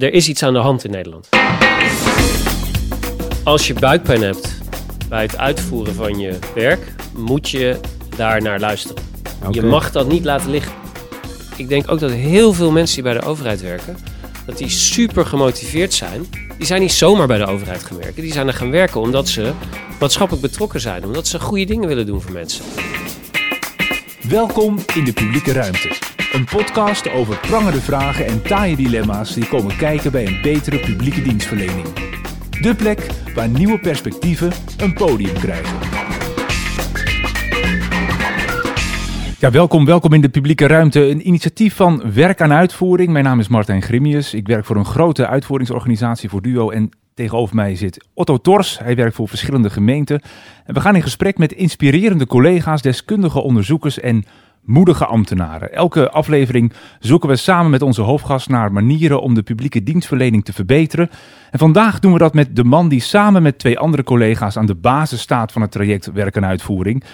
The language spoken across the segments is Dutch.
er is iets aan de hand in Nederland. Als je buikpijn hebt bij het uitvoeren van je werk, moet je daar naar luisteren. Je mag dat niet laten liggen. Ik denk ook dat heel veel mensen die bij de overheid werken, dat die super gemotiveerd zijn. Die zijn niet zomaar bij de overheid gaan werken. Die zijn er gaan werken omdat ze maatschappelijk betrokken zijn. Omdat ze goede dingen willen doen voor mensen. Welkom in de publieke ruimte. Een podcast over prangende vragen en taaie dilemma's die komen kijken bij een betere publieke dienstverlening. De plek waar nieuwe perspectieven een podium krijgen. Ja, welkom, welkom in de publieke ruimte. Een initiatief van Werk aan Uitvoering. Mijn naam is Martijn Grimius. Ik werk voor een grote uitvoeringsorganisatie voor Duo. En tegenover mij zit Otto Tors. Hij werkt voor verschillende gemeenten. En we gaan in gesprek met inspirerende collega's, deskundige onderzoekers en moedige ambtenaren. Elke aflevering zoeken we samen met onze hoofdgast naar manieren om de publieke dienstverlening te verbeteren. En vandaag doen we dat met de man die samen met twee andere collega's aan de basis staat van het traject Werk en Uitvoering.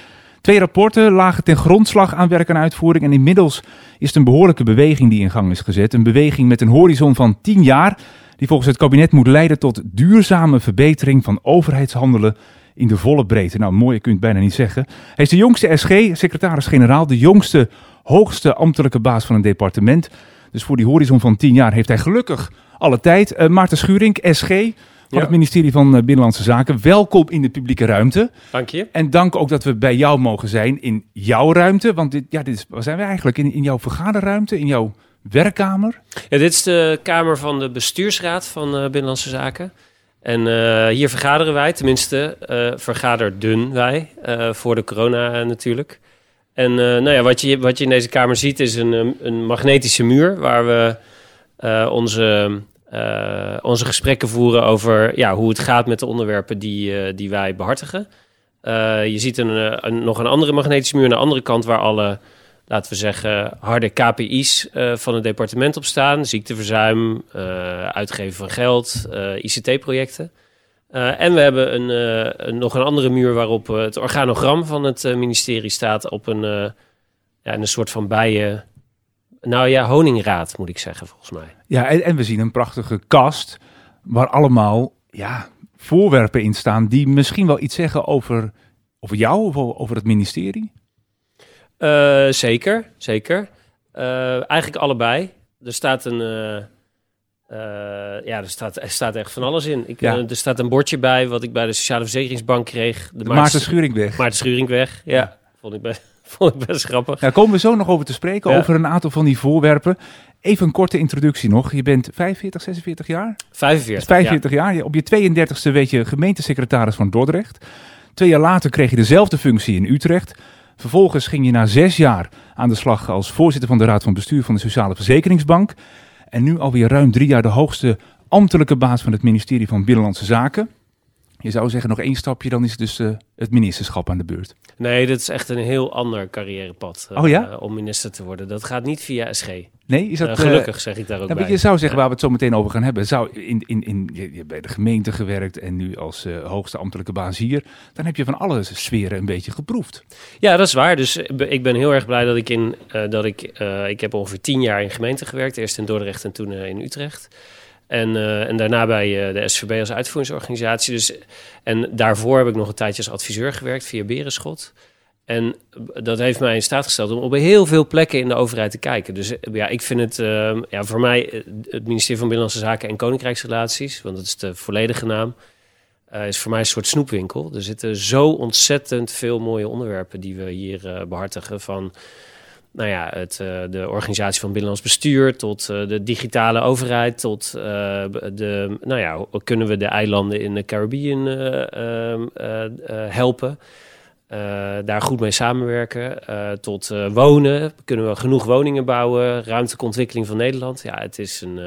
Twee rapporten lagen ten grondslag aan werk en uitvoering. En inmiddels is het een behoorlijke beweging die in gang is gezet. Een beweging met een horizon van 10 jaar, die volgens het kabinet moet leiden tot duurzame verbetering van overheidshandelen in de volle breedte. Nou, mooi, kun je het bijna niet zeggen. Hij is de jongste SG, secretaris-generaal, de jongste, hoogste ambtelijke baas van een departement. Dus voor die horizon van 10 jaar heeft hij gelukkig alle tijd. Uh, Maarten Schuring, SG van het ministerie van eh, Binnenlandse Zaken. Welkom in de publieke ruimte. Dank je. En dank ook dat we bij jou mogen zijn in jouw ruimte. Want dit, ja, dit is, waar zijn we eigenlijk? In, in jouw vergaderruimte, in jouw werkkamer? Ja, dit is de kamer van de bestuursraad van uh, Binnenlandse Zaken. En uh, hier vergaderen wij, tenminste uh, vergaderden wij, voor de corona natuurlijk. En nou ja, wat, je, wat je in deze kamer ziet is een, een magnetische muur waar we onze onze gesprekken voeren over ja, hoe het gaat met de onderwerpen die, die wij behartigen. Je ziet een, een, nog een andere magnetische muur aan de andere kant waar alle, laten we zeggen, harde KPI's van het departement op staan. Ziekteverzuim, uitgeven van geld, ICT-projecten. en we hebben een, een, nog een andere muur waarop het organogram van het ministerie staat op een, ja, een soort van bijen nou ja, honingraad moet ik zeggen, volgens mij. Ja, en, en we zien een prachtige kast waar allemaal ja, voorwerpen in staan die misschien wel iets zeggen over, over jou of over het ministerie. Uh, zeker, zeker. Uh, eigenlijk allebei. Er staat een. Uh, ja, er staat, er staat echt van alles in. Ik, ja. er staat een bordje bij wat ik bij de Sociale Verzekeringsbank kreeg. De, de Maarten Schuringweg. Maarten Schuringweg, ja. ja. Vond ik best. Vond ik best grappig. Ja, komen we zo nog over te spreken, over een aantal van die voorwerpen. Even een korte introductie nog. Je bent 45, 46 jaar? 45. 45 jaar. Op je 32e weet je gemeentesecretaris van Dordrecht. Twee jaar later kreeg je dezelfde functie in Utrecht. Vervolgens ging je na zes jaar aan de slag als voorzitter van de Raad van Bestuur van de Sociale Verzekeringsbank. En nu alweer ruim drie jaar de hoogste ambtelijke baas van het ministerie van Binnenlandse Zaken. Je zou zeggen nog één stapje, dan is dus uh, het ministerschap aan de beurt. Nee, dat is echt een heel ander carrièrepad uh, oh, ja? uh, om minister te worden. Dat gaat niet via SG. Nee, is dat gelukkig zeg ik daar ook nou, bij. Je zou zeggen waar we het zo meteen over gaan hebben. Zou in, in, in, je, je hebt bij de gemeente gewerkt en nu als hoogste ambtelijke baas hier. Dan heb je van alle sferen een beetje geproefd. Ja, dat is waar. Dus ik ben heel erg blij dat ik in dat ik ik heb ongeveer tien jaar in gemeente gewerkt. Eerst in Dordrecht en toen in Utrecht. En, uh, en daarna bij uh, de SVB als uitvoeringsorganisatie. Dus, en daarvoor heb ik nog een tijdje als adviseur gewerkt via Berenschot. En dat heeft mij in staat gesteld om op heel veel plekken in de overheid te kijken. Dus ja, ik vind het uh, ja, voor mij het ministerie van Binnenlandse Zaken en Koninkrijksrelaties, want dat is de volledige naam, is voor mij een soort snoepwinkel. Er zitten zo ontzettend veel mooie onderwerpen die we hier behartigen. Van nou ja, het, uh, de organisatie van binnenlands bestuur, tot uh, de digitale overheid, tot uh, de, nou ja, kunnen we de eilanden in de Caribbean ehm, helpen, daar goed mee samenwerken, tot wonen, kunnen we genoeg woningen bouwen, ruimtelijke ontwikkeling van Nederland. Ja, het is een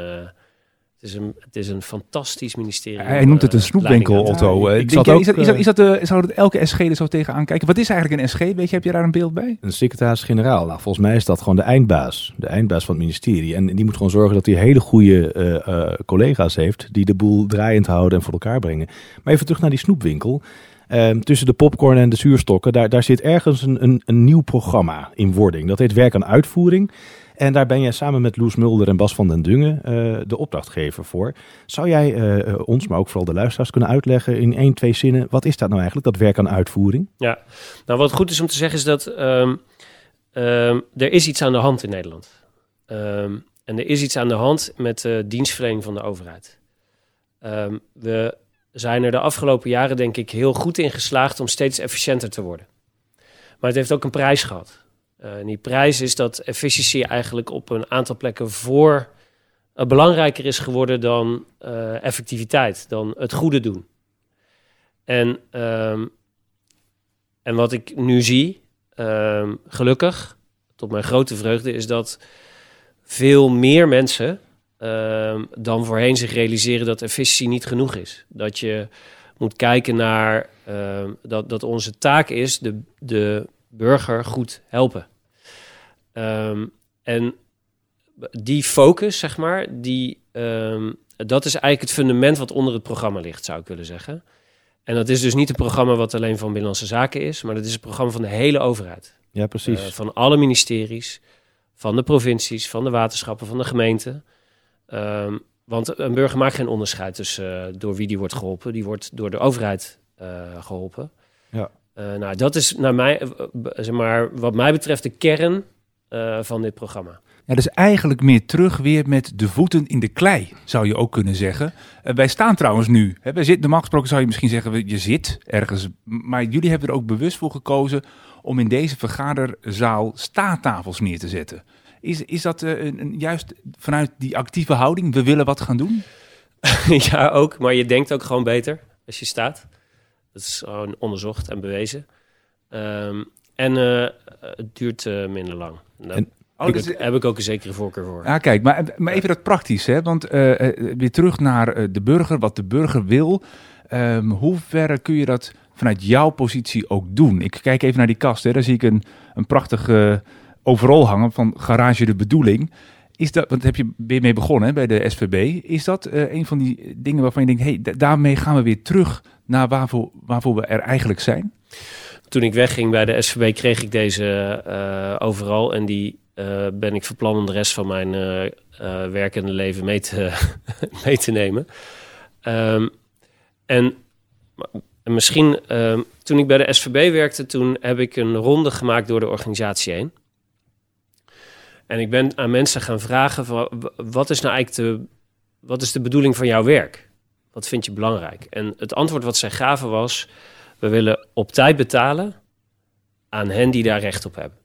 het is, een, het is een fantastisch ministerie. Hij noemt het een snoepwinkel, Otto. Ja, ik, ik ook, is dat, is dat, is dat de, zou dat elke SG er zo tegenaan kijken? Wat is eigenlijk een SG? Weet je, heb je daar een beeld bij? Een secretaris-generaal. Nou, volgens mij is dat gewoon de eindbaas. De eindbaas van het ministerie. En die moet gewoon zorgen dat hij hele goede uh, uh, collega's heeft... die de boel draaiend houden en voor elkaar brengen. Maar even terug naar die snoepwinkel. Uh, tussen de popcorn en de zuurstokken, daar, daar zit ergens een, een, een nieuw programma in wording. Dat heet Werk aan Uitvoering. En daar ben jij samen met Loes Mulder en Bas van den Dungen uh, de opdrachtgever voor. Zou jij uh, ons, maar ook vooral de luisteraars, kunnen uitleggen in één, twee zinnen... wat is dat nou eigenlijk, dat werk aan uitvoering? Ja, nou wat goed is om te zeggen is dat um, um, er is iets aan de hand in Nederland. Um, en er is iets aan de hand met de dienstverlening van de overheid. we zijn er de afgelopen jaren denk ik heel goed in geslaagd om steeds efficiënter te worden. Maar het heeft ook een prijs gehad. Uh, en die prijs is dat efficiëntie eigenlijk op een aantal plekken voor uh, belangrijker is geworden dan uh, effectiviteit, dan het goede doen. En, um, en wat ik nu zie, um, gelukkig, tot mijn grote vreugde, is dat veel meer mensen um, dan voorheen zich realiseren dat efficiëntie niet genoeg is. Dat je moet kijken naar dat, dat onze taak is de, de burger goed helpen. Um, en die focus, zeg maar, die, um, dat is eigenlijk het fundament wat onder het programma ligt, zou ik willen zeggen. En dat is dus niet een programma wat alleen van Binnenlandse Zaken is, maar dat is een programma van de hele overheid. Ja, precies. Uh, van alle ministeries, van de provincies, van de waterschappen, van de gemeenten. Um, want een burger maakt geen onderscheid tussen uh, door wie die wordt geholpen. Die wordt door de overheid uh, geholpen. Ja. Uh, nou, dat is naar mij, zeg maar, wat mij betreft de kern uh, van dit programma. Ja, dus eigenlijk meer terug weer met de voeten in de klei, zou je ook kunnen zeggen. Uh, wij staan trouwens nu, hè, wij zitten, normaal gesproken zou je misschien zeggen, je zit ergens. Maar jullie hebben er ook bewust voor gekozen om in deze vergaderzaal staattafels neer te zetten. Is, is dat een, een, juist vanuit die actieve houding, we willen wat gaan doen? ja, ook. Maar je denkt ook gewoon beter als je staat. Dat is gewoon onderzocht en bewezen. Um, en uh, het duurt uh, minder lang. Daar en, oh, heb, ik, heb, ik, ook een zekere voorkeur voor. Ja, kijk, maar, maar even dat praktisch, hè? Want uh, weer terug naar de burger, wat de burger wil. Um, hoe ver kun je dat vanuit jouw positie ook doen? Ik kijk even naar die kast, hè? daar zie ik een, een prachtige overal hangen van Garage de Bedoeling. Is dat, want heb je weer mee begonnen bij de SVB. Is dat een van die dingen waarvan je denkt, hey, daarmee gaan we weer terug naar waarvoor, waarvoor we er eigenlijk zijn? toen ik wegging bij de SVB kreeg ik deze uh, overal. En die uh, ben ik van plan om de rest van mijn werkende leven mee te, mee te nemen. Um, en, en, misschien, um, toen ik bij de SVB werkte, toen heb ik een ronde gemaakt door de organisatie heen. En ik ben aan mensen gaan vragen: van, wat is nou eigenlijk de, wat is de bedoeling van jouw werk? Wat vind je belangrijk? En het antwoord wat zij gaven was we willen op tijd betalen aan hen die daar recht op hebben.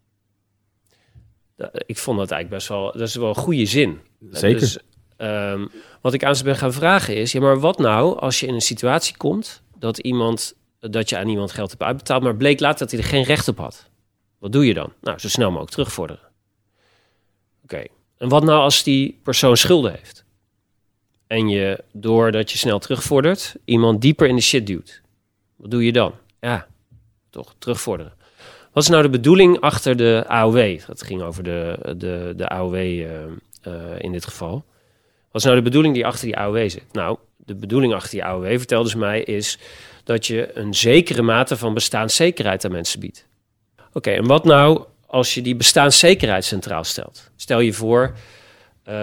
Ik vond dat eigenlijk best wel, dat is wel een goede zin. Zeker. Dus, um, wat ik aan ze ben gaan vragen is, ja, maar wat nou als je in een situatie komt dat iemand, dat je aan iemand geld hebt uitbetaald, maar bleek later dat hij er geen recht op had. Wat doe je dan? Nou, zo snel mogelijk terugvorderen. Oké. En wat nou als die persoon schulden heeft? En je, doordat je snel terugvordert, iemand dieper in de shit duwt. Wat doe je dan? Ja, toch terugvorderen. Wat is nou de bedoeling achter de AOW? Dat ging over de, de, de AOW uh, uh, in dit geval. Wat is nou de bedoeling die achter die AOW zit? Nou, de bedoeling achter die AOW, vertelde ze mij, is dat je een zekere mate van bestaanszekerheid aan mensen biedt. Oké, en wat nou als je die bestaanszekerheid centraal stelt? Stel je voor, uh,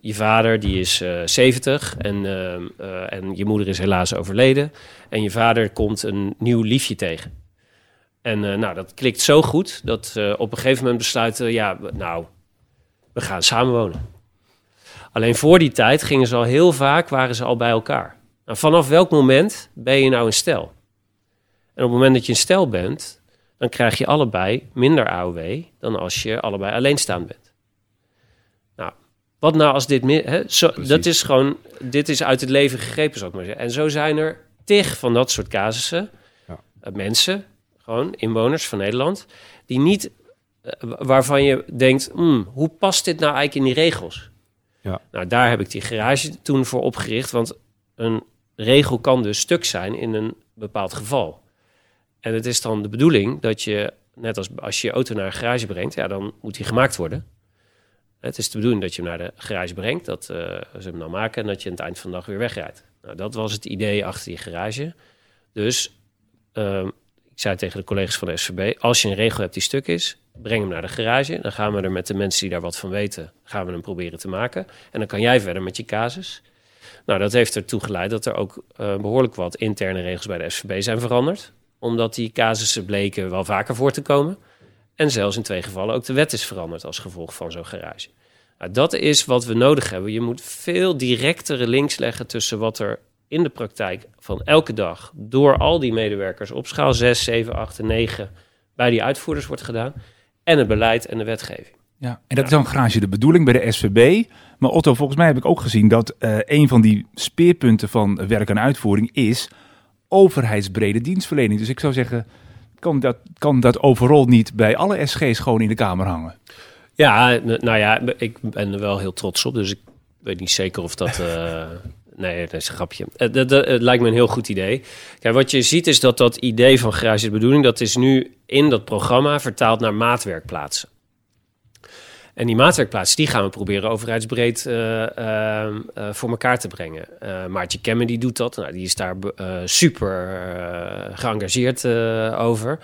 je vader die is uh, 70 en, uh, en je moeder is helaas overleden. En je vader komt een nieuw liefje tegen. En nou, dat klikt zo goed dat op een gegeven moment besluiten... ja, nou, we gaan samenwonen. Alleen voor die tijd gingen ze al heel vaak, waren ze al bij elkaar. Nou, vanaf welk moment ben je nou een stel? En op het moment dat je een stel bent, dan krijg je allebei minder AOW dan als je allebei alleenstaand bent. Wat nou als dit... Hè, zo, dat is gewoon... Dit is uit het leven gegrepen, zou ik maar zeggen. En zo zijn er tig van dat soort casussen. Ja. Uh, mensen, gewoon inwoners van Nederland... die niet... Uh, waarvan je denkt... Hmm, hoe past dit nou eigenlijk in die regels? Ja. Nou, daar heb ik die garage toen voor opgericht. Want een regel kan dus stuk zijn in een bepaald geval. En het is dan de bedoeling dat je... net als als je je auto naar een garage brengt... ja, dan moet die gemaakt worden... Het is de bedoeling dat je hem naar de garage brengt, dat uh, ze hem dan maken en dat je aan het eind van de dag weer wegrijdt. Nou, dat was het idee achter die garage. Dus uh, ik zei tegen de collega's van de SVB, als je een regel hebt die stuk is, breng hem naar de garage. Dan gaan we er met de mensen die daar wat van weten, gaan we hem proberen te maken. En dan kan jij verder met je casus. Nou, dat heeft ertoe geleid dat er ook uh, behoorlijk wat interne regels bij de SVB zijn veranderd. Omdat die casussen bleken wel vaker voor te komen. En zelfs in twee gevallen ook de wet is veranderd als gevolg van zo'n garage. Nou, dat is wat we nodig hebben. Je moet veel directere links leggen tussen wat er in de praktijk van elke dag door al die medewerkers op schaal 6, 7, 8 en 9 bij die uitvoerders wordt gedaan. En het beleid en de wetgeving. Ja, en dat is dan garage de bedoeling bij de SVB. Maar Otto, volgens mij heb ik ook gezien dat uh, een van die speerpunten van werk en uitvoering is overheidsbrede dienstverlening. Dus ik zou zeggen, kan dat, kan dat overal niet bij alle SG's gewoon in de Kamer hangen? Ja, nou ja, ik ben er wel heel trots op. Dus ik weet niet zeker of dat. Uh, nee, dat is een grapje. Het, het, het, lijkt me een heel goed idee. Kijk, wat je ziet is dat dat idee van garage de bedoeling, dat is nu in dat programma vertaald naar maatwerkplaatsen. En die maatwerkplaatsen, die gaan we proberen overheidsbreed uh, uh, voor elkaar te brengen. Uh, Maartje Kemmen die doet dat. Nou, die is daar super geëngageerd over.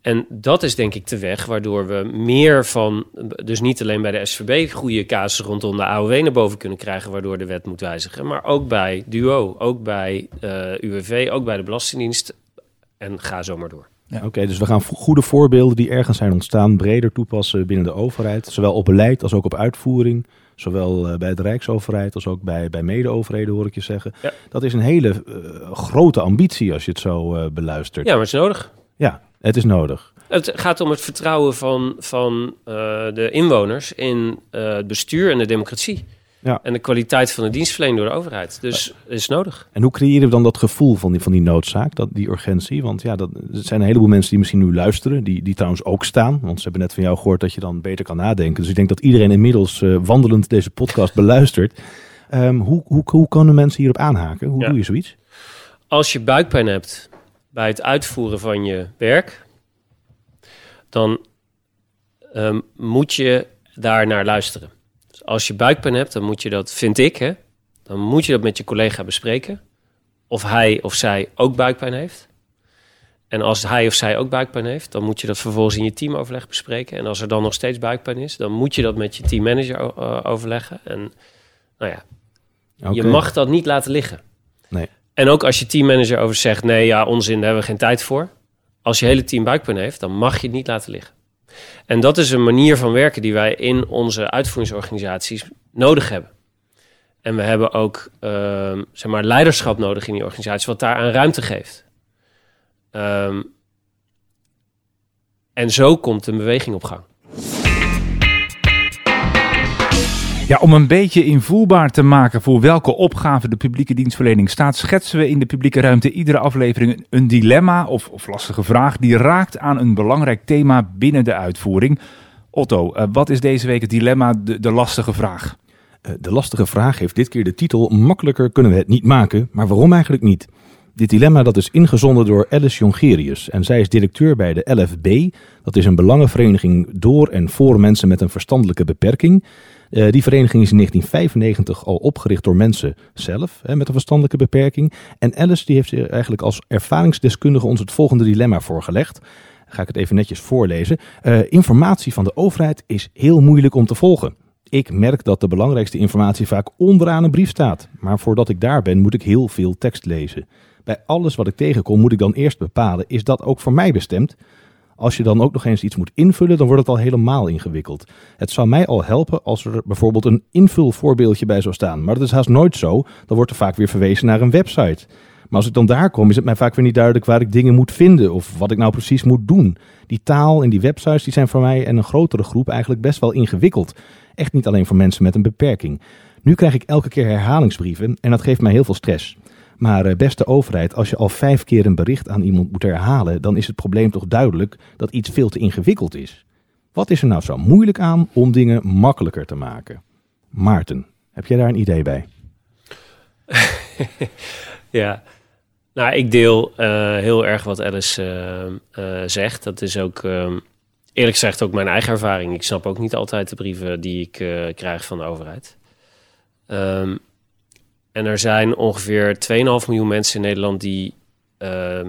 En dat is denk ik de weg waardoor we meer van, dus niet alleen bij de SVB, goede casus rondom de AOW naar boven kunnen krijgen, waardoor de wet moet wijzigen. Maar ook bij DUO, ook bij UWV, ook bij de Belastingdienst. En ga zo maar door. Ja. Oké, dus we gaan goede voorbeelden die ergens zijn ontstaan breder toepassen binnen de overheid. Zowel op beleid als ook op uitvoering. Zowel uh, bij de Rijksoverheid als ook bij, bij mede-overheden, hoor ik je zeggen. Ja. Dat is een hele uh, grote ambitie als je het zo uh, beluistert. Ja, maar het is nodig. Ja, het is nodig. Het gaat om het vertrouwen van, van de inwoners in het bestuur en de democratie. Ja. En de kwaliteit van de dienstverlening door de overheid. Dus is nodig. En hoe creëren we dan dat gevoel van die, van die noodzaak, dat, die urgentie? Want ja, dat, er zijn een heleboel mensen die misschien nu luisteren, die, die trouwens ook staan. Want ze hebben net van jou gehoord dat je dan beter kan nadenken. Dus ik denk dat iedereen inmiddels uh, wandelend deze podcast beluistert. Um, hoe, hoe, hoe kunnen mensen hierop aanhaken? Hoe ja. doe je zoiets? Als je buikpijn hebt bij het uitvoeren van je werk, dan um, moet je daar naar luisteren als je buikpijn hebt, dan moet je dat, vind ik, hè, dan moet je dat met je collega bespreken. Of hij of zij ook buikpijn heeft. En als hij of zij ook buikpijn heeft, dan moet je dat vervolgens in je teamoverleg bespreken. En als er dan nog steeds buikpijn is, dan moet je dat met je teammanager uh, overleggen. En nou ja, okay. je mag dat niet laten liggen. Nee. En ook als je teammanager over zegt, nee, ja, onzin, daar hebben we geen tijd voor. Als je hele team buikpijn heeft, dan mag je het niet laten liggen. En dat is een manier van werken die wij in onze uitvoeringsorganisaties nodig hebben. En we hebben ook uh, zeg maar leiderschap nodig in die organisatie, wat daar aan ruimte geeft. Um, en zo komt een beweging op gang. Ja, om een beetje invoelbaar te maken voor welke opgave de publieke dienstverlening staat, schetsen we in de publieke ruimte iedere aflevering een dilemma of, lastige vraag die raakt aan een belangrijk thema binnen de uitvoering. Otto, uh, wat is deze week het dilemma, de, lastige vraag? Uh, de lastige vraag heeft dit keer de titel Makkelijker kunnen we het niet maken, maar waarom eigenlijk niet? Dit dilemma dat is ingezonden door Alice Jongerius en zij is directeur bij de LFB. Dat is een belangenvereniging door en voor mensen met een verstandelijke beperking. Uh, die vereniging is in 1995 al opgericht door mensen zelf hè, met een verstandelijke beperking. En Alice die heeft eigenlijk als ervaringsdeskundige ons het volgende dilemma voorgelegd. Ga ik het even netjes voorlezen. Uh, informatie van de overheid is heel moeilijk om te volgen. Ik merk dat de belangrijkste informatie vaak onderaan een brief staat. Maar voordat ik daar ben, moet ik heel veel tekst lezen. Bij alles wat ik tegenkom, moet ik dan eerst bepalen: is dat ook voor mij bestemd? Als je dan ook nog eens iets moet invullen, dan wordt het al helemaal ingewikkeld. Het zou mij al helpen als er bijvoorbeeld een invulvoorbeeldje bij zou staan. Maar dat is haast nooit zo. Dan wordt er vaak weer verwezen naar een website. Maar als ik dan daar kom, is het mij vaak weer niet duidelijk waar ik dingen moet vinden of wat ik nou precies moet doen. Die taal en die websites die zijn voor mij en een grotere groep eigenlijk best wel ingewikkeld. Echt niet alleen voor mensen met een beperking. Nu krijg ik elke keer herhalingsbrieven en dat geeft mij heel veel stress. Maar uh, beste overheid, als je al vijf keer een bericht aan iemand moet herhalen, dan is het probleem toch duidelijk dat iets veel te ingewikkeld is. Wat is er nou zo moeilijk aan om dingen makkelijker te maken? Maarten, heb jij daar een idee bij? ja, nou, ik deel uh, heel erg wat Alice uh, zegt. Dat is ook, ehm, eerlijk gezegd, ook mijn eigen ervaring. Ik snap ook niet altijd de brieven die ik krijg van de overheid. Um, en er zijn ongeveer 2,5 miljoen mensen in Nederland die uh,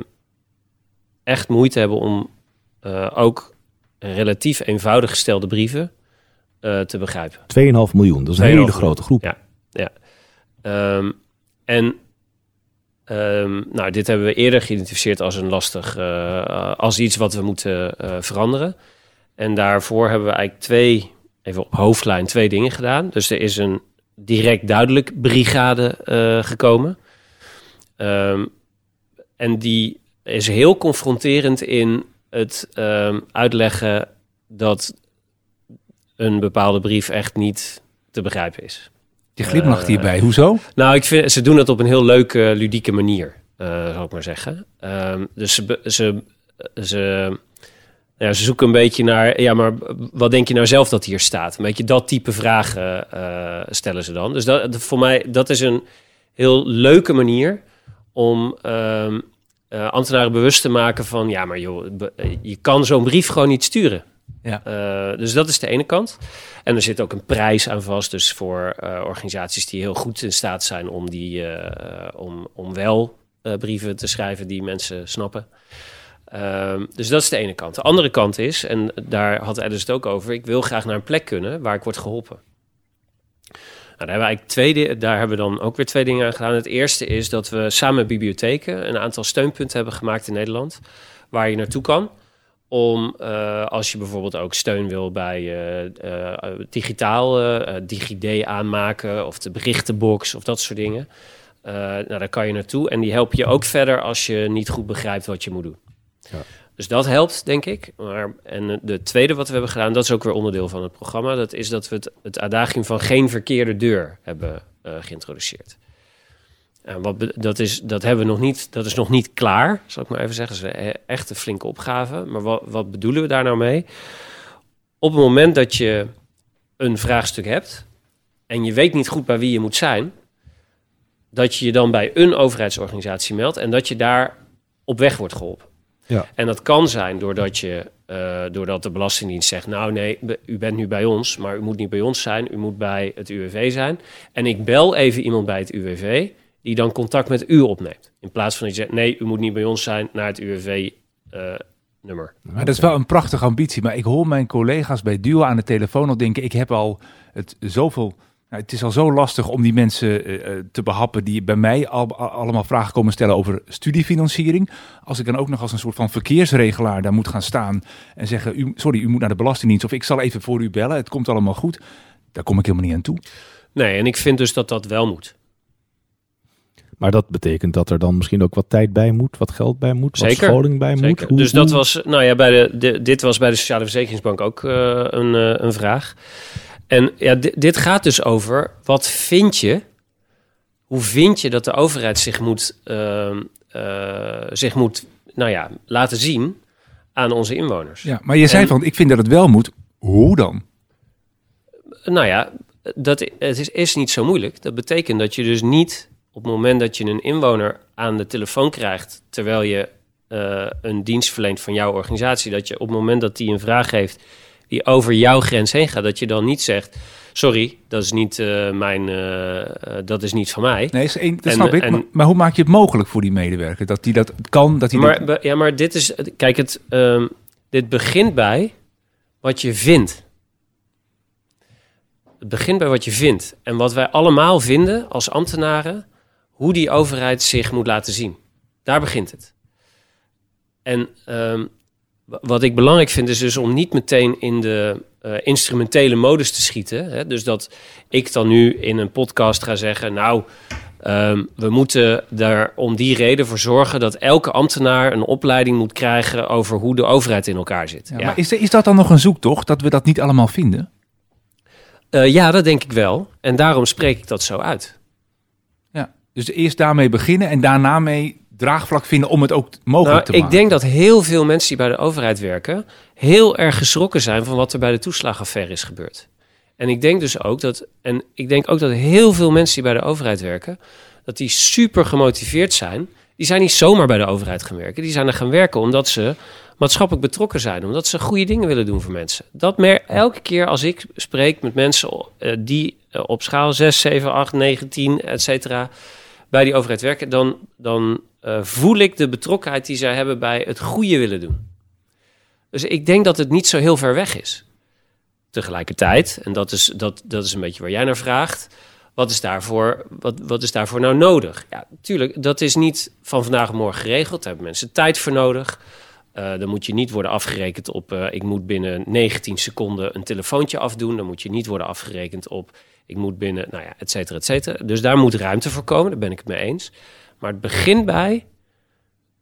echt moeite hebben om uh, ook relatief eenvoudig gestelde brieven uh, te begrijpen. 2,5 miljoen, dat is een hele grote groep. Ja, ja. Um, en um, nou, dit hebben we eerder geïdentificeerd als een lastig, uh, als iets wat we moeten veranderen. En daarvoor hebben we eigenlijk twee, even op hoofdlijn, twee dingen gedaan. Dus er is een direct duidelijk brigade gekomen. Um, en die is heel confronterend in het um, uitleggen dat een bepaalde brief echt niet te begrijpen is. Je glimlacht uh, hierbij, hoezo? Nou, ik vind, ze doen dat op een heel leuke, ludieke manier, uh, zal ik maar zeggen. Um, dus ze, ze, ze, ja, ze zoeken een beetje naar, ja, maar wat denk je nou zelf dat hier staat? Een beetje dat type vragen uh, stellen ze dan. Dus dat, voor mij, dat is een heel leuke manier om um, uh, ambtenaren bewust te maken van... ja, maar joh, je kan zo'n brief gewoon niet sturen. Ja. Dus dat is de ene kant. En er zit ook een prijs aan vast. Dus voor organisaties die heel goed in staat zijn om, die, om, om wel brieven te schrijven die mensen snappen. Ehm, dus dat is de ene kant. De andere kant is, en daar had Edis het ook over... ik wil graag naar een plek kunnen waar ik word geholpen. Nou, daar, hebben we twee, daar hebben we dan ook weer twee dingen aan gedaan. Het eerste is dat we samen met bibliotheken een aantal steunpunten hebben gemaakt in Nederland. Waar je naartoe kan. Om uh, als je bijvoorbeeld ook steun wil bij uh, uh, digitaal, DigiD aanmaken of de berichtenbox of dat soort dingen. nou, daar kan je naartoe. En die helpen je ook verder als je niet goed begrijpt wat je moet doen. Dus dat helpt, denk ik. Maar, en de tweede wat we hebben gedaan, dat is ook weer onderdeel van het programma. Dat is dat we het, het adagium van geen verkeerde deur hebben uh, geïntroduceerd. En wat dat, is, dat, hebben we nog niet, dat is nog niet klaar, zal ik maar even zeggen. Dat is echt een flinke opgave. Maar wat, wat bedoelen we daar nou mee? Op het moment dat je een vraagstuk hebt en je weet niet goed bij wie je moet zijn, dat je je dan bij een overheidsorganisatie meldt en dat je daar op weg wordt geholpen. Ja. En dat kan zijn doordat, je, uh, doordat de Belastingdienst zegt: Nou, nee, u bent nu bij ons, maar u moet niet bij ons zijn, u moet bij het UWV zijn. En ik bel even iemand bij het UWV die dan contact met u opneemt. In plaats van dat je zegt: Nee, u moet niet bij ons zijn, naar het UWV. Uh, eh, nummer. Maar dat is wel een prachtige ambitie. Maar ik hoor mijn collega's bij Duo aan de telefoon al denken: ik heb al het zoveel nou, het is al zo lastig om die mensen uh, te behappen die bij mij al, allemaal vragen komen stellen over studiefinanciering. Als ik dan ook nog als een soort van verkeersregelaar daar moet gaan staan en zeggen: u, Sorry, u moet naar de Belastingdienst of ik zal even voor u bellen, het komt allemaal goed. Daar kom ik helemaal niet aan toe. Nee, en ik vind dus dat dat wel moet. Maar dat betekent dat er dan misschien ook wat tijd bij moet, wat geld bij moet, wat scholing bij moet. Hoe, dus dat was, nou ja, bij de, de, dit was bij de Sociale Verzekeringsbank ook uh, een, uh, een vraag. En ja, dit gaat dus over wat vind je, hoe vind je dat de overheid zich moet, uh, uh, zich moet nou ja, laten zien aan onze inwoners. Ja, maar je zei van, ik vind dat het wel moet. Hoe dan? Nou ja, dat, het is, is niet zo moeilijk. Dat betekent dat je dus niet op het moment dat je een inwoner aan de telefoon krijgt, terwijl je uh, een dienst verleent van jouw organisatie, dat je op het moment dat die een vraag heeft die over jouw grens heen gaat. Dat je dan niet zegt, sorry, dat is niet uh, mijn, uh, dat is niet van mij. Nee, is één, dat en, snap ik. En, maar, maar, hoe maak je het mogelijk voor die medewerker dat die dat kan? Dat die maar, dat... Ja, maar dit is, kijk, het, um, dit begint bij wat je vindt. Het begint bij wat je vindt. En wat wij allemaal vinden als ambtenaren, hoe die overheid zich moet laten zien. Daar begint het. En um, wat ik belangrijk vind is dus om niet meteen in de uh, instrumentele modus te schieten. Hè? Dus dat ik dan nu in een podcast ga zeggen, nou, um, we moeten daar om die reden voor zorgen dat elke ambtenaar een opleiding moet krijgen over hoe de overheid in elkaar zit. Ja, ja. Maar is, is dat dan nog een zoektocht, dat we dat niet allemaal vinden? Uh, ja, dat denk ik wel. En daarom spreek ik dat zo uit. Ja, dus eerst daarmee beginnen en daarna mee draagvlak vinden om het ook mogelijk nou, te maken? Ik denk dat heel veel mensen die bij de overheid werken... heel erg geschrokken zijn van wat er bij de toeslagaffaire is gebeurd. En ik denk dus ook dat... en ik denk ook dat heel veel mensen die bij de overheid werken... dat die super gemotiveerd zijn. Die zijn niet zomaar bij de overheid gaan werken. Die zijn er gaan werken omdat ze maatschappelijk betrokken zijn. Omdat ze goede dingen willen doen voor mensen. Dat mer elke keer als ik spreek met mensen uh, die uh, op schaal 6, 7, 8, 9, 10, et cetera... bij die overheid werken... dan... dan eh, voel ik de betrokkenheid die zij hebben bij het goede willen doen. Dus ik denk dat het niet zo heel ver weg is. Tegelijkertijd, en dat is, dat, dat is een beetje waar jij naar vraagt, wat is daarvoor, wat, wat is daarvoor nou nodig? Ja, dat is niet van vandaag op morgen geregeld. Daar hebben mensen tijd voor nodig. Uh, dan moet je niet worden afgerekend op, uh, ik moet binnen 19 seconden een telefoontje afdoen. Dan moet je niet worden afgerekend op, ik moet binnen, nou ja, et cetera, et cetera. Dus daar moet ruimte voor komen, daar ben ik het mee eens. Maar het begint bij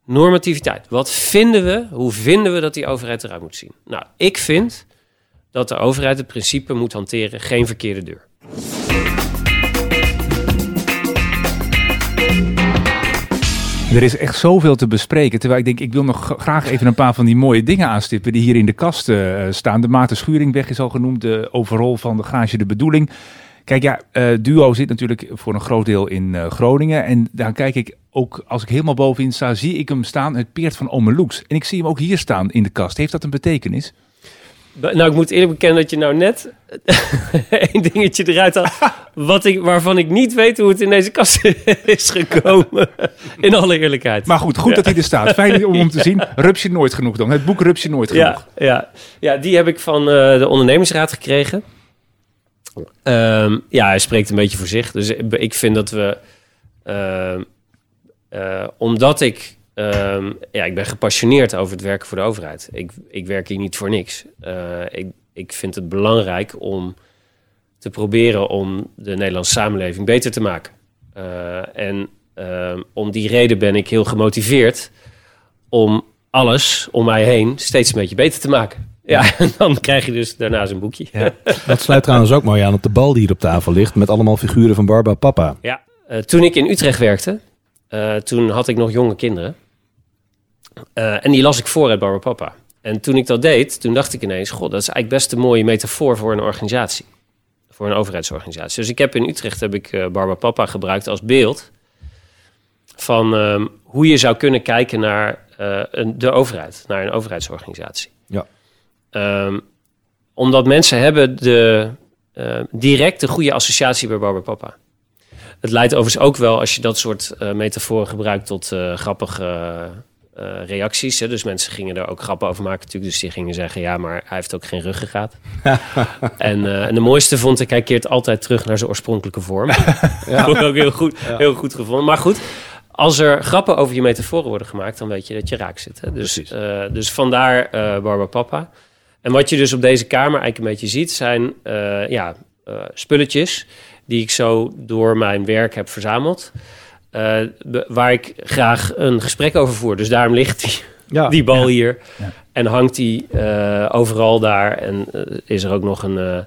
normativiteit. Wat vinden we, hoe vinden we dat die overheid eruit moet zien? Nou, ik vind dat de overheid het principe moet hanteren, geen verkeerde deur. Er is echt zoveel te bespreken. Terwijl ik denk, ik wil nog graag even een paar van die mooie dingen aanstippen die hier in de kast uh, staan. De Maarten Schuringweg is al genoemd, de overrol van de Gage de Bedoeling. Kijk, ja, uh, Duo zit natuurlijk voor een groot deel in uh, Groningen. En daar kijk ik ook, als ik helemaal bovenin sta, zie ik hem staan, het peert van Omeloeks. En ik zie hem ook hier staan in de kast. Heeft dat een betekenis? Nou, ik moet eerlijk bekennen dat je nou net een dingetje eruit had. Wat ik, waarvan ik niet weet hoe het in deze kast is gekomen. In alle eerlijkheid. Maar goed, goed dat hij er staat. Fijn om hem te zien. Rupsje nooit genoeg dan. Het boek Rupsje nooit genoeg. Ja, ja. ja die heb ik van uh, de ondernemingsraad gekregen. Um, ja, hij spreekt een beetje voor zich. Dus ik vind dat we... Uh, uh, omdat ik ja, ik ben gepassioneerd over het werken voor de overheid. Ik, ik werk hier niet voor niks. Uh, ik, ik vind het belangrijk om te proberen om de Nederlandse samenleving beter te maken. Uh, en om die reden ben ik heel gemotiveerd om alles om mij heen steeds een beetje beter te maken. Ja, en dan krijg je dus daarna zo'n boekje. Ja. Dat sluit trouwens ook mooi aan op de bal die hier op tafel ligt... met allemaal figuren van Barba Papa. Ja, uh, toen ik in Utrecht werkte, uh, toen had ik nog jonge kinderen. Uh, en die las ik voor uit Barba Papa. En toen ik dat deed, toen dacht ik ineens... God, dat is eigenlijk best een mooie metafoor voor een organisatie. Voor een overheidsorganisatie. Dus ik heb in Utrecht heb ik Barba Papa gebruikt als beeld... van um, hoe je zou kunnen kijken naar een, de overheid. Naar een overheidsorganisatie. Um, omdat mensen hebben de, direct de goede associatie bij Barba Papa. Het leidt overigens ook wel, als je dat soort metaforen gebruikt... tot grappige uh, reacties. Hè? Dus mensen gingen er ook grappen over maken natuurlijk. Dus die gingen zeggen, ja, maar hij heeft ook geen ruggengraat. en, en de mooiste vond ik, hij keert altijd terug naar zijn oorspronkelijke vorm. ja. vond ik ook heel goed, ja. heel goed gevonden. Maar goed, als er grappen over je metaforen worden gemaakt... dan weet je dat je raak zit. Hè? Dus, dus vandaar Barba Papa. En wat je dus op deze kamer eigenlijk een beetje ziet... zijn ja, spulletjes die ik zo door mijn werk heb verzameld... Uh, waar ik graag een gesprek over voer. Dus daarom ligt die, ja, die bal ja, hier. Ja. En hangt die overal daar. En is er ook nog een,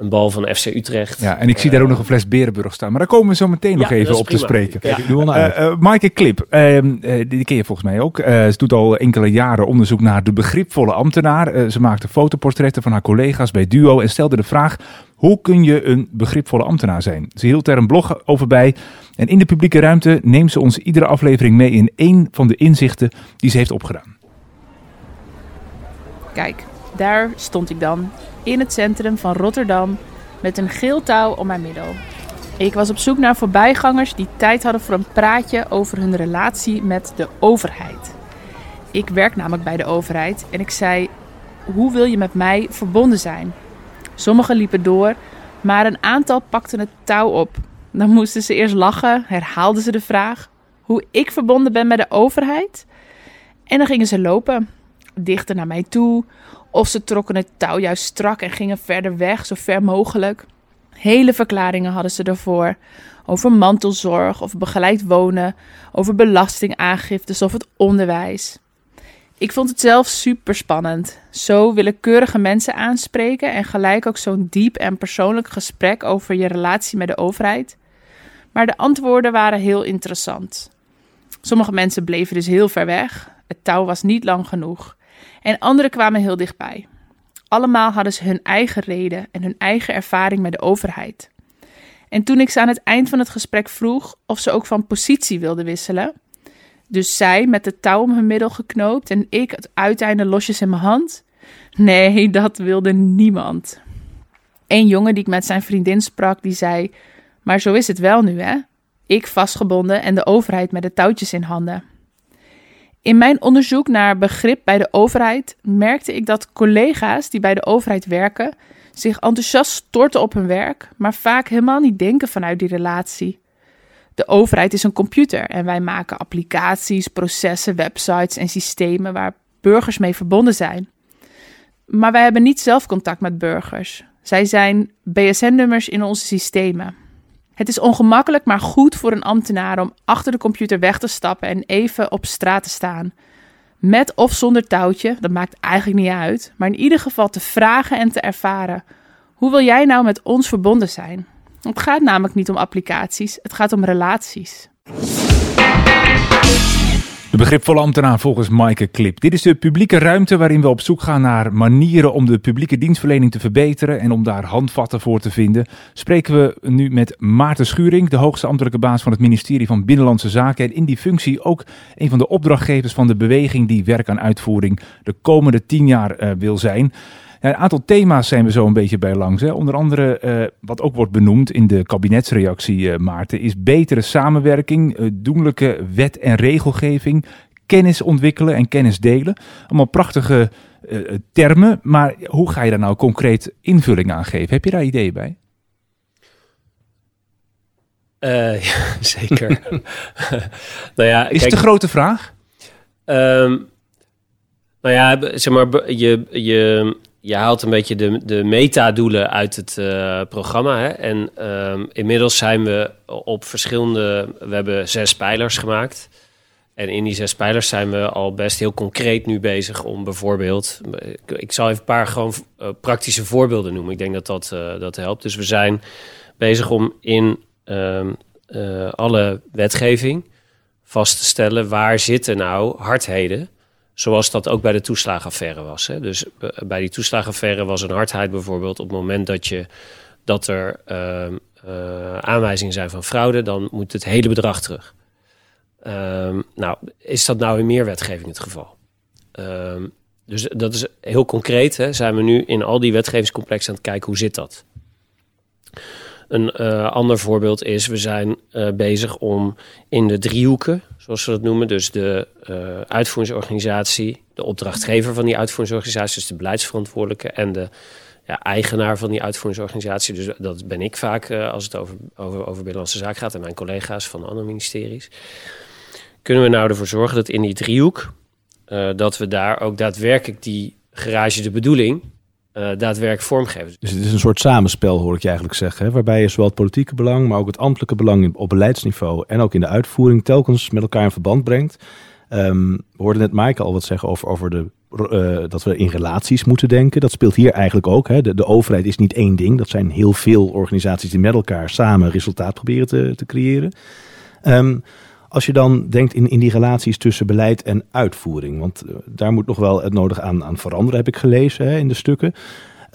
een bal van FC Utrecht. Ja, en ik zie daar ook nog een fles Berenburg staan. Maar daar komen we zo meteen nog even op prima. te spreken. Kijk, ik doe wel Maaike Klip, ehm, die ken je volgens mij ook. ze doet al enkele jaren onderzoek naar de begripvolle ambtenaar. ze maakte fotoportretten van haar collega's bij Duo en stelde de vraag... Hoe kun je een begripvolle ambtenaar zijn? Ze hield er een blog over bij. En in de publieke ruimte neemt ze ons iedere aflevering mee in één van de inzichten die ze heeft opgedaan. Kijk, daar stond ik dan in het centrum van Rotterdam met een geel touw om mijn middel. Ik was op zoek naar voorbijgangers die tijd hadden voor een praatje over hun relatie met de overheid. Ik werk namelijk bij de overheid en ik zei: Hoe wil je met mij verbonden zijn? Sommigen liepen door, maar een aantal pakten het touw op. Dan moesten ze eerst lachen, herhaalden ze de vraag hoe ik verbonden ben met de overheid. En dan gingen ze lopen, dichter naar mij toe, of ze trokken het touw juist strak en gingen verder weg, zo ver mogelijk. Hele verklaringen hadden ze ervoor. Over mantelzorg of begeleid wonen, over belastingaangiftes of het onderwijs. Ik vond het zelf super spannend. Zo willekeurige mensen aanspreken en gelijk ook zo'n diep en persoonlijk gesprek over je relatie met de overheid. Maar de antwoorden waren heel interessant. Sommige mensen bleven dus heel ver weg. Het touw was niet lang genoeg. En anderen kwamen heel dichtbij. Allemaal hadden ze hun eigen reden en hun eigen ervaring met de overheid. En toen ik ze aan het eind van het gesprek vroeg of ze ook van positie wilden wisselen, dus zij met het touw om hun middel geknoopt en ik het uiteinde losjes in mijn hand? Nee, dat wilde niemand. Een jongen die ik met zijn vriendin sprak, die zei: Maar zo is het wel nu, hè? ik vastgebonden en de overheid met de touwtjes in handen. In mijn onderzoek naar begrip bij de overheid merkte ik dat collega's die bij de overheid werken zich enthousiast storten op hun werk, maar vaak helemaal niet denken vanuit die relatie. De overheid is een computer en wij maken applicaties, processen, websites en systemen waar burgers mee verbonden zijn. Maar wij hebben niet zelf contact met burgers. Zij zijn BSN-nummers in onze systemen. Het is ongemakkelijk, maar goed voor een ambtenaar om achter de computer weg te stappen en even op straat te staan. Met of zonder touwtje, dat maakt eigenlijk niet uit, maar in ieder geval te vragen en te ervaren. Hoe wil jij nou met ons verbonden zijn? Het gaat namelijk niet om applicaties, het gaat om relaties. De begripvolle ambtenaar volgens Maaike Klip. Dit is de publieke ruimte waarin we op zoek gaan naar manieren om de publieke dienstverlening te verbeteren en om daar handvatten voor te vinden. Spreken we nu met Maarten Schuring, de hoogste ambtelijke baas van het ministerie van Binnenlandse Zaken en in die functie ook een van de opdrachtgevers van de beweging die werk aan uitvoering de komende tien jaar uh, wil zijn. Een aantal thema's zijn we zo een beetje bij langs. Hè. Onder andere, uh, wat ook wordt benoemd in de kabinetsreactie, uh, Maarten, is betere samenwerking, uh, doenlijke wet- en regelgeving, kennis ontwikkelen en kennis delen. Allemaal prachtige termen, maar hoe ga je daar nou concreet invulling aan geven? Heb je daar ideeën bij? ja, zeker. nou ja, is het een grote vraag? Um, nou ja, zeg maar, je, je, je haalt een beetje de, de metadoelen uit het uh, programma. Hè? En um, inmiddels zijn we op verschillende... We hebben zes pijlers gemaakt. En in die zes pijlers zijn we al best heel concreet nu bezig om bijvoorbeeld... Ik, zal even een paar gewoon uh, praktische voorbeelden noemen. Ik denk dat dat, uh, dat helpt. Dus we zijn bezig om in um, alle wetgeving vast te stellen... waar zitten nou hardheden... Zoals dat ook bij de toeslagenaffaire was. Hè. Dus bij die toeslagenaffaire was een hardheid bijvoorbeeld op het moment dat, je, dat er uh, uh, aanwijzingen zijn van fraude, dan moet het hele bedrag terug. Um, nou, is dat nou in meer wetgeving het geval? Um, dus dat is heel concreet. Hè. Zijn we nu in al die wetgevingscomplexen aan het kijken hoe zit dat? Een uh, ander voorbeeld is, we zijn uh, bezig om in de driehoeken, zoals we dat noemen, dus de uh, uitvoeringsorganisatie, de opdrachtgever van die uitvoeringsorganisatie, dus de beleidsverantwoordelijke en de ja, eigenaar van die uitvoeringsorganisatie, dus dat ben ik vaak als het over, over, over Binnenlandse Zaak gaat en mijn collega's van andere ministeries. Kunnen we nou ervoor zorgen dat in die driehoek, dat we daar ook daadwerkelijk die garage de bedoeling daadwerkelijk vormgeven. Dus het is een soort samenspel, hoor ik je eigenlijk zeggen. Hè? Waarbij je zowel het politieke belang, maar ook het ambtelijke belang op beleidsniveau en ook in de uitvoering telkens met elkaar in verband brengt. Um, we hoorden net Maaike al wat zeggen over, over de, uh, dat we in relaties moeten denken. Dat speelt hier eigenlijk ook. Hè? De, de, overheid is niet één ding. Dat zijn heel veel organisaties die met elkaar samen resultaat proberen te, te creëren. Um, als je dan denkt in, in die relaties tussen beleid en uitvoering, want uh, daar moet nog wel het nodig aan, aan veranderen, heb ik gelezen hè, in de stukken.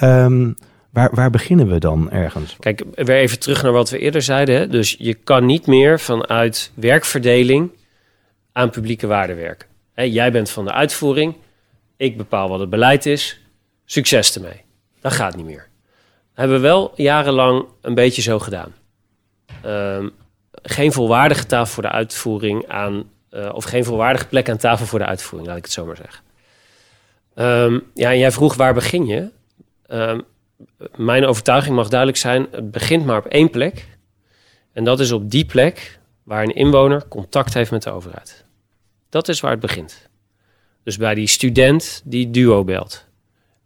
Um, waar, waar beginnen we dan ergens? Kijk, weer even terug naar wat we eerder zeiden. Hè? Dus je kan niet meer vanuit werkverdeling aan publieke waarde werken. Jij bent van de uitvoering, ik bepaal wat het beleid is, succes ermee. Dat gaat niet meer. Hebben we wel jarenlang een beetje zo gedaan. Um, geen volwaardige tafel voor de uitvoering aan, uh, of geen volwaardige plek aan tafel voor de uitvoering, laat ik het zo maar zeggen. Um, ja, en jij vroeg waar begin je? Um, mijn overtuiging mag duidelijk zijn: het begint maar op één plek. En dat is op die plek waar een inwoner contact heeft met de overheid. Dat is waar het begint. Dus bij die student die duo belt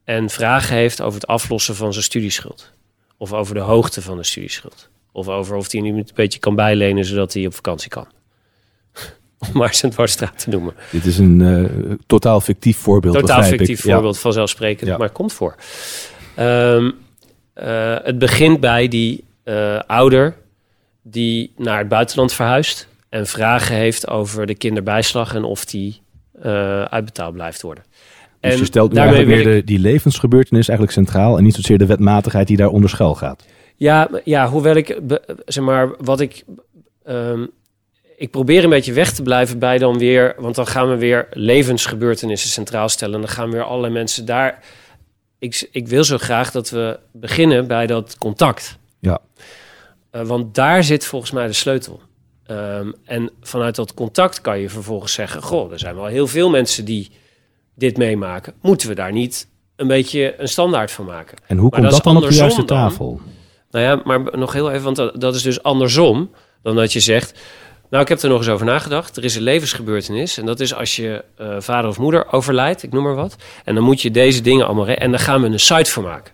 en vragen heeft over het aflossen van zijn studieschuld of over de hoogte van de studieschuld. Of over of hij nu een beetje kan bijlenen zodat hij op vakantie kan. Om maar zijn dwarsstraat te noemen. Dit is een uh, totaal fictief voorbeeld. Totaal fictief ik. voorbeeld, ja. vanzelfsprekend, ja. maar komt voor. Um, uh, het begint bij die uh, ouder die naar het buitenland verhuist en vragen heeft over de kinderbijslag en of die uitbetaald blijft worden. Dus en je stelt nu eigenlijk weer de, die levensgebeurtenis eigenlijk centraal en niet zozeer de wetmatigheid die daar onder schuil gaat. Ja, ja hoewel ik, zeg maar, wat ik. Um, ik probeer een beetje weg te blijven bij dan weer. Want dan gaan we weer levensgebeurtenissen centraal stellen. En dan gaan weer allerlei mensen daar. Ik, ik wil zo graag dat we beginnen bij dat contact. Ja. Uh, want daar zit volgens mij de sleutel. Ehm, en vanuit dat contact kan je vervolgens zeggen: Goh, er zijn wel heel veel mensen die dit meemaken. Moeten we daar niet een beetje een standaard van maken? En hoe Maar komt dat dat, dan op de juiste tafel? Nou ja, maar nog heel even, want dat, is dus andersom dan dat je zegt. Nou, ik heb er nog eens over nagedacht. Er is een levensgebeurtenis. En dat is als je eh, vader of moeder overlijdt, ik noem maar wat. En dan moet je deze dingen allemaal. En dan gaan we een site voor maken.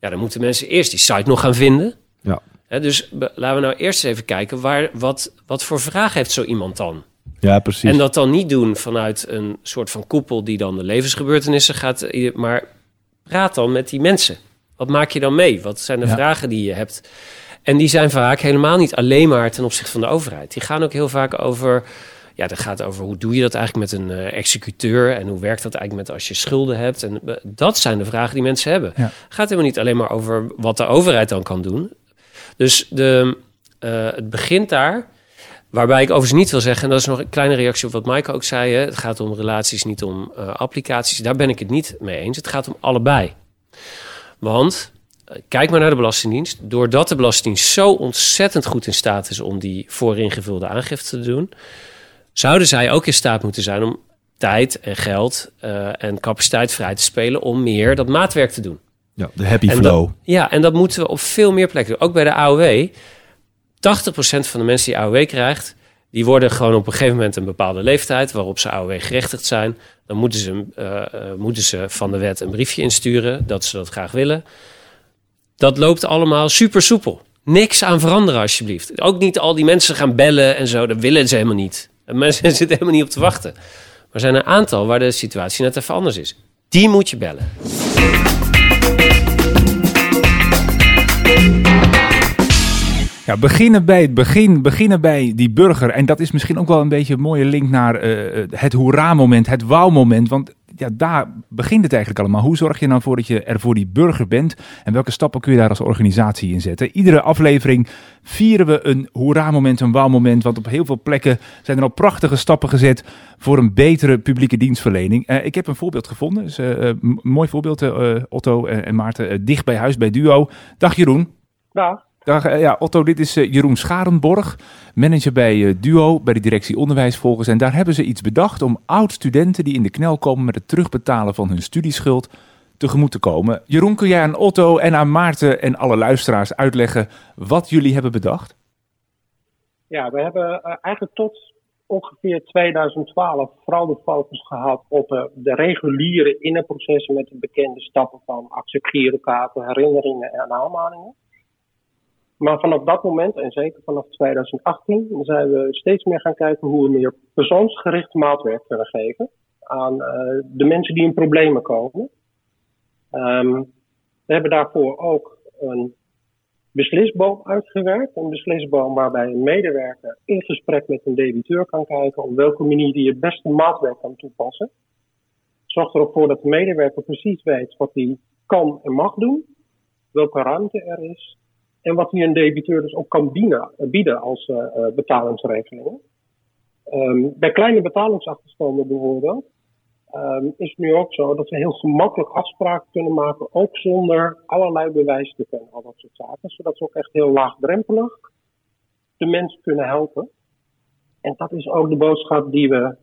Ja, dan moeten mensen eerst die site nog gaan vinden. Ja. Dus laten we nou eerst even kijken. Waar, wat, wat voor vraag heeft zo iemand dan? Ja, precies. En dat dan niet doen vanuit een soort van koepel die dan de levensgebeurtenissen gaat. eh, Maar praat dan met die mensen. Wat maak je dan mee? Wat zijn de Ja. vragen die je hebt? En die zijn vaak helemaal niet alleen maar ten opzichte van de overheid. Die gaan ook heel vaak over. Ja, dat gaat over hoe doe je dat eigenlijk met een eh, executeur en hoe werkt dat eigenlijk met als je schulden hebt. En eh, dat zijn de vragen die mensen hebben. Ja. Gaat helemaal niet alleen maar over wat de overheid dan kan doen. Dus de, eh, het begint daar. Waarbij ik overigens niet wil zeggen, en dat is nog een kleine reactie op wat Maaike ook zei. Hè, het gaat om relaties, niet om applicaties. Daar ben ik het niet mee eens. Het gaat om allebei. Want eh, kijk maar naar de Belastingdienst. Doordat de Belastingdienst zo ontzettend goed in staat is om die vooringevulde aangifte te doen, zouden zij ook in staat moeten zijn om tijd en geld eh, en capaciteit vrij te spelen om meer dat maatwerk te doen. ja, de happy En flow. dat- ja, en dat moeten we op veel meer plekken doen. Ook bij de AOW. 80% van de mensen die AOW krijgt, die worden gewoon op een gegeven moment een bepaalde leeftijd waarop ze AOW gerechtigd zijn. Dan moeten ze, eh, eh, moeten ze van de wet een briefje insturen dat ze dat graag willen. Dat loopt allemaal super soepel. Niks aan veranderen, alsjeblieft. Ook niet al die mensen gaan bellen en zo. Dat willen ze helemaal niet. En mensen zitten helemaal niet op te wachten. Maar er zijn een aantal waar de situatie net even anders is. Die moet je bellen. Ja, beginnen bij het begin, beginnen bij die burger. En dat is misschien ook wel een beetje een mooie link naar eh, het hoera-moment, het wauw-moment. Want ja, daar begint het eigenlijk allemaal. Hoe zorg je nou voor dat je er voor die burger bent? En welke stappen kun je daar als organisatie in zetten? Iedere aflevering vieren we een hoera-moment, een wauw-moment. Want op heel veel plekken zijn er al prachtige stappen gezet voor een betere publieke dienstverlening. Eh, ik heb een voorbeeld gevonden. Dus, eh, eh, mooi voorbeeld, eh, Otto en en Maarten. eh, dicht bij huis bij Duo. Dag Jeroen. Dag. Eh, ja, Otto, dit is eh, Jeroen Scharenborg, manager bij eh, Duo, bij de directie Onderwijsvolgers. En daar hebben ze iets bedacht om oud-studenten die in de knel komen met het terugbetalen van hun studieschuld tegemoet te komen. Jeroen, kun jij aan Otto en aan Maarten en alle luisteraars uitleggen wat jullie hebben bedacht? Ja, we hebben eigenlijk tot ongeveer 2012 vooral de focus gehad op de reguliere innerprocessen met de bekende stappen van acceptgirokaarten, herinneringen en aanmaningen. Maar vanaf dat moment, en zeker vanaf 2018, zijn we steeds meer gaan kijken hoe we meer persoonsgericht maatwerk kunnen geven aan eh, de mensen die in problemen komen. Ehm, we hebben daarvoor ook een beslisboom uitgewerkt. Een beslisboom waarbij een medewerker in gesprek met een debiteur kan kijken op welke manier hij het beste maatwerk kan toepassen. Zorgt er voor dat de medewerker precies weet wat hij kan en mag doen, welke ruimte er is en wat hij een debiteur dus ook kan bieden, bieden als uh, uh, betalingsregelingen. Um, bij kleine betalingsachterstanden bijvoorbeeld um, is het nu ook zo dat we heel gemakkelijk afspraken kunnen maken, ook zonder allerlei bewijsstukken en al dat soort zaken, zodat we ook echt heel laagdrempelig de mensen kunnen helpen. En dat is ook de boodschap die we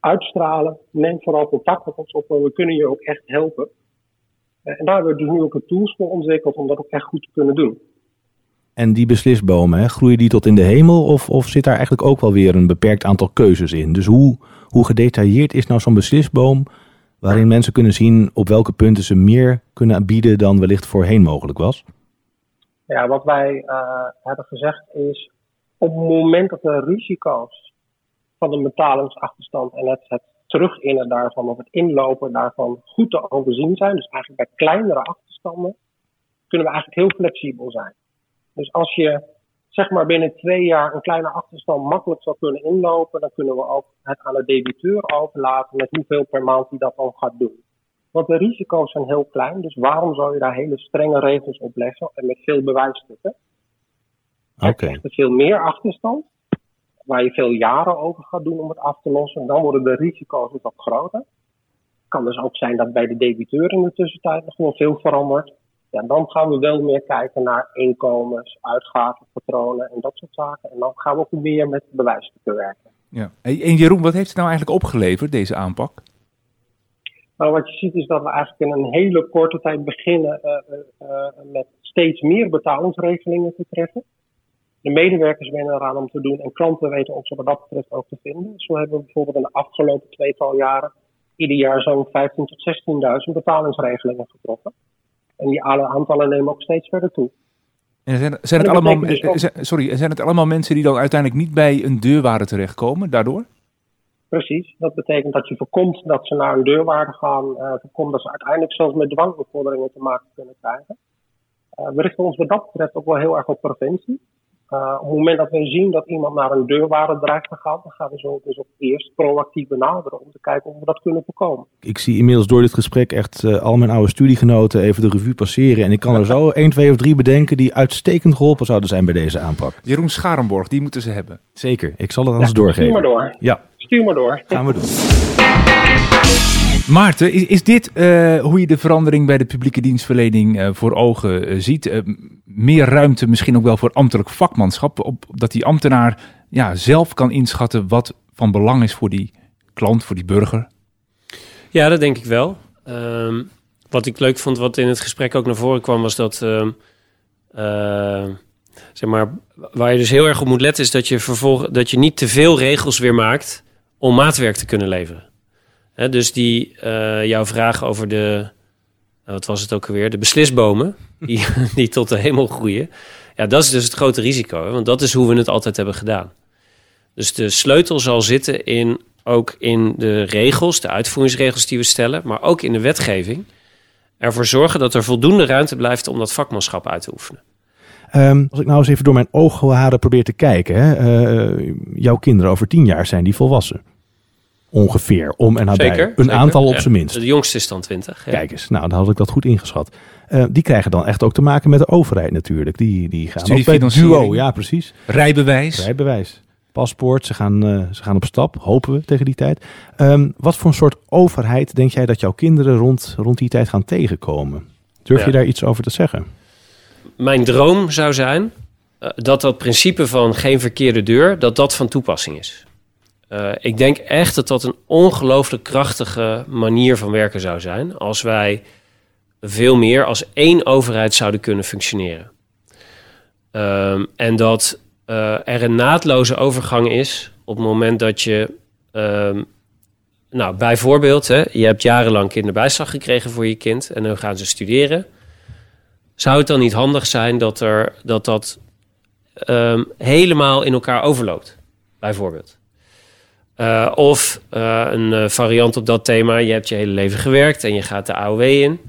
uitstralen. Neem vooral contact met ons op, want we kunnen je ook echt helpen. En daar hebben we dus nu ook de tools voor ontwikkeld om dat ook echt goed te kunnen doen. En die beslisbomen, hè, groeien die tot in de hemel of, of zit daar eigenlijk ook wel weer een beperkt aantal keuzes in? Dus hoe, hoe gedetailleerd is nou zo'n beslisboom waarin mensen kunnen zien op welke punten ze meer kunnen bieden dan wellicht voorheen mogelijk was? Ja, wat wij uh, hebben gezegd is op het moment dat de risico's van de betalingsachterstand en het, het teruginnen daarvan of het inlopen daarvan goed te overzien zijn, dus eigenlijk bij kleinere achterstanden, kunnen we eigenlijk heel flexibel zijn. Dus als je zeg maar binnen twee jaar een kleine achterstand makkelijk zou kunnen inlopen, dan kunnen we ook het aan de debiteur overlaten met hoeveel per maand hij dat dan gaat doen. Want de risico's zijn heel klein, dus waarom zou je daar hele strenge regels op leggen en met veel bewijsstukken? Oké. Okay. Veel meer achterstand, waar je veel jaren over gaat doen om het af te lossen. Dan worden de risico's wat groter. Het kan dus ook zijn dat bij de debiteur in de tussentijd nog wel veel verandert. Ja, dan gaan we wel meer kijken naar inkomens, uitgavenpatronen en dat soort zaken. En dan gaan we ook meer met bewijs te werken. Ja. En Jeroen, wat heeft het nou eigenlijk opgeleverd, deze aanpak? Nou, wat je ziet is dat we eigenlijk in een hele korte tijd beginnen uh, uh, met steeds meer betalingsregelingen te treffen. De medewerkers wennen eraan om te doen en klanten weten ons wat dat betreft ook te vinden. Zo hebben we bijvoorbeeld in de afgelopen tweetal jaren ieder jaar zo'n 15.000 tot 16.000 betalingsregelingen getroffen. En die aantallen nemen ook steeds verder toe. En zijn, zijn het allemaal, dus sorry, zijn het allemaal mensen die dan uiteindelijk niet bij een deurwaarde terechtkomen daardoor? Precies. Dat betekent dat je voorkomt dat ze naar een deurwaarde gaan. Uh, voorkomt dat ze uiteindelijk zelfs met dwangbevorderingen te maken kunnen krijgen. Uh, we richten ons wat dat betreft ook wel heel erg op preventie. Uh, op het moment dat we zien dat iemand naar een deurwaarde dreigt te gaan, dan gaan we zo dus ook eerst proactief benaderen om te kijken of we dat kunnen voorkomen. Ik zie inmiddels door dit gesprek echt uh, al mijn oude studiegenoten even de revue passeren. En ik kan er zo 1, 2 of 3 bedenken die uitstekend geholpen zouden zijn bij deze aanpak. Jeroen Scharenborg, die moeten ze hebben. Zeker, ik zal het anders ja, doorgeven. Stuur maar door. Ja. Stuur maar door. Gaan we doen. Maarten, is, dit uh, hoe je de verandering bij de publieke dienstverlening uh, voor ogen uh, ziet? meer ruimte misschien ook wel voor ambtelijk vakmanschap, op, dat die ambtenaar ja, zelf kan inschatten wat van belang is voor die klant, voor die burger? Ja, dat denk ik wel. Um, wat ik leuk vond, wat in het gesprek ook naar voren kwam, was dat, um, zeg maar, waar je dus heel erg op moet letten, is dat je vervolgens dat je niet te veel regels weer maakt om maatwerk te kunnen leveren dus die, uh, jouw vraag over de, uh, wat was het ook alweer, de beslisbomen, die, die tot de hemel groeien. Ja, dat is dus het grote risico, hè? want dat is hoe we het altijd hebben gedaan. Dus de sleutel zal zitten in, ook in de regels, de uitvoeringsregels die we stellen, maar ook in de wetgeving. Ervoor zorgen dat er voldoende ruimte blijft om dat vakmanschap uit te oefenen. Um, als ik nou eens even door mijn oogharen probeer te kijken. Hè, uh, jouw kinderen over tien jaar zijn die volwassen ongeveer om en nabij. Zeker, een aantal op zijn minst. De jongste is dan 20. Ja. Kijk eens, nou dan had ik dat goed ingeschat. Uh, die krijgen dan echt ook te maken met de overheid natuurlijk. Die, die gaan ook bij duo, ja precies. Rijbewijs. Rijbewijs. Paspoort, ze gaan, uh, ze gaan op stap, hopen we tegen die tijd. Um, wat voor een soort overheid denk jij dat jouw kinderen rond, rond die tijd gaan tegenkomen? Durf ja. je daar iets over te zeggen? Mijn droom zou zijn uh, dat dat principe van geen verkeerde deur, dat dat van toepassing is. Uh, ik denk echt dat dat een ongelooflijk krachtige manier van werken zou zijn als wij veel meer als één overheid zouden kunnen functioneren. Um, en dat uh, er een naadloze overgang is op het moment dat je, um, nou bijvoorbeeld, hè, je hebt jarenlang kinderbijslag gekregen voor je kind en dan gaan ze studeren. Zou het dan niet handig zijn dat er, dat, dat um, helemaal in elkaar overloopt, bijvoorbeeld? Uh, of uh, een uh, variant op dat thema. Je hebt je hele leven gewerkt en je gaat de AOW in.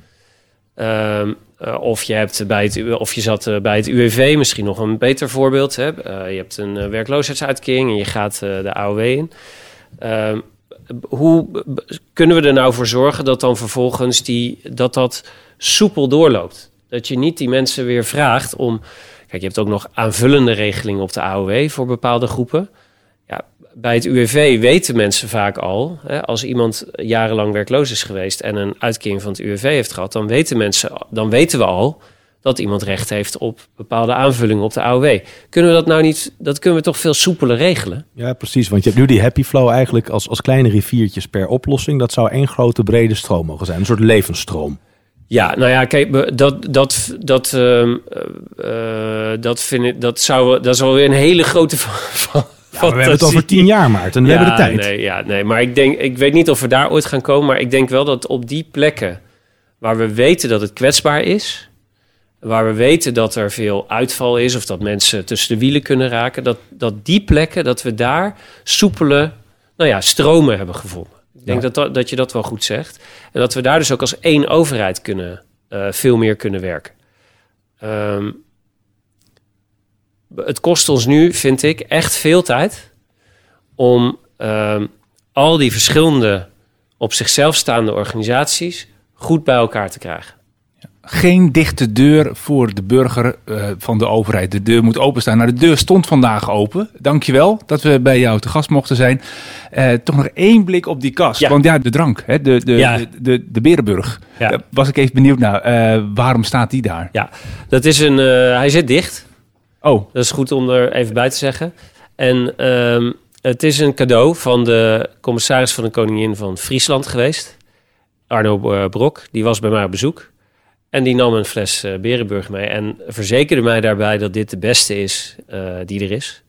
Ehm, of, je hebt bij het, of je zat bij het UWV, misschien nog een beter voorbeeld. Hè? je hebt een werkloosheidsuitkering en je gaat de AOW in. Ehm, hoe kunnen we er nou voor zorgen dat dan vervolgens die, dat dat soepel doorloopt? Dat je niet die mensen weer vraagt om... Kijk, je hebt ook nog aanvullende regelingen op de AOW voor bepaalde groepen bij het UWV weten mensen vaak al, hè, als iemand jarenlang werkloos is geweest en een uitkering van het UWV heeft gehad, dan weten mensen, dan weten we al dat iemand recht heeft op bepaalde aanvullingen op de AOW. Kunnen we dat nou niet, dat kunnen we toch veel soepeler regelen? Ja, precies. Want je hebt nu die happy flow eigenlijk als, als kleine riviertjes per oplossing. Dat zou één grote brede stroom mogen zijn, een soort levensstroom. Ja, nou ja, kijk, dat, dat, dat, uh, uh, dat vind ik, dat zou, dat is alweer een hele grote we hebben het over tien jaar, Maarten. We hebben de tijd. Nee, ja, nee, maar ik, denk, ik weet niet of we daar ooit gaan komen. Maar ik denk wel dat op die plekken waar we weten dat het kwetsbaar is... waar we weten dat er veel uitval is... of dat mensen tussen de wielen kunnen raken... dat, dat die plekken, dat we daar soepele nou ja, stromen hebben gevonden. Ik denk ja. dat, dat je dat wel goed zegt. En dat we daar dus ook als één overheid kunnen, uh, veel meer kunnen werken. Um, het kost ons nu, vind ik, echt veel tijd om uh, al die verschillende op zichzelf staande organisaties goed bij elkaar te krijgen. geen dichte deur voor de burger eh, van de overheid. De deur moet openstaan. Nou, de deur stond vandaag open. Dankjewel dat we bij jou te gast mochten zijn. Eh, toch nog één blik op die kast. Ja. Want ja, de drank, hè, de, de, Ja. de, de, de Berenburg. Ja. Daar was ik even benieuwd naar. Eh, waarom staat die daar? Ja, dat is een, hij zit dicht. Oh, Dat is goed om er even bij te zeggen. En ehm, het is een cadeau van de commissaris van de Koningin van Friesland geweest. Arno eh, Brok. Die was bij mij op bezoek. En die nam een fles eh Berenburg mee. En verzekerde mij daarbij dat dit de beste is eh, die er is.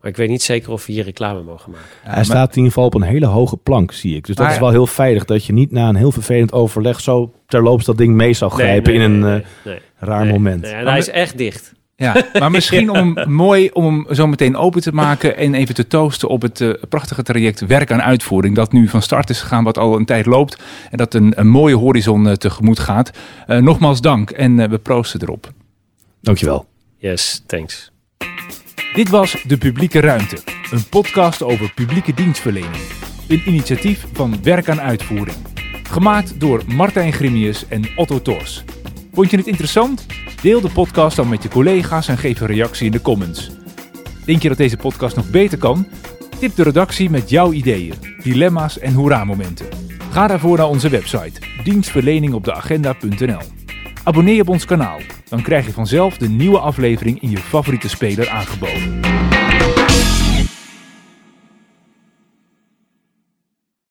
Maar ik weet niet zeker of we hier reclame mogen maken. Hij staat in ieder geval op een hele hoge plank, zie ik. Dus dat Maar- is wel heel veilig dat je niet na een heel vervelend overleg zo terloops dat ding mee zou grijpen Nee, nee, in een nee, eh, nee, nee. raar Nee, moment. nee, en hij is echt dicht. Ja. Maar misschien om mooi om hem zo meteen open te maken en even te toosten op het eh, prachtige traject werk aan uitvoering. Dat nu van start is gegaan, wat al een tijd loopt. En dat een, een mooie horizon eh, tegemoet gaat. Eh, nogmaals dank en eh, we proosten erop. Dankjewel. Yes, thanks. Dit was De Publieke Ruimte, een podcast over publieke dienstverlening. Een initiatief van Werk aan Uitvoering. Gemaakt door Martijn Grimius en Otto Tors. Vond je het interessant? Deel de podcast dan met je collega's en geef een reactie in de comments. Denk je dat deze podcast nog beter kan? Tip de redactie met jouw ideeën, dilemma's en hoera-momenten. Ga daarvoor naar onze website dienstverleningopdeagenda.nl. Abonneer je op ons kanaal, dan krijg je vanzelf de nieuwe aflevering in je favoriete speler aangeboden.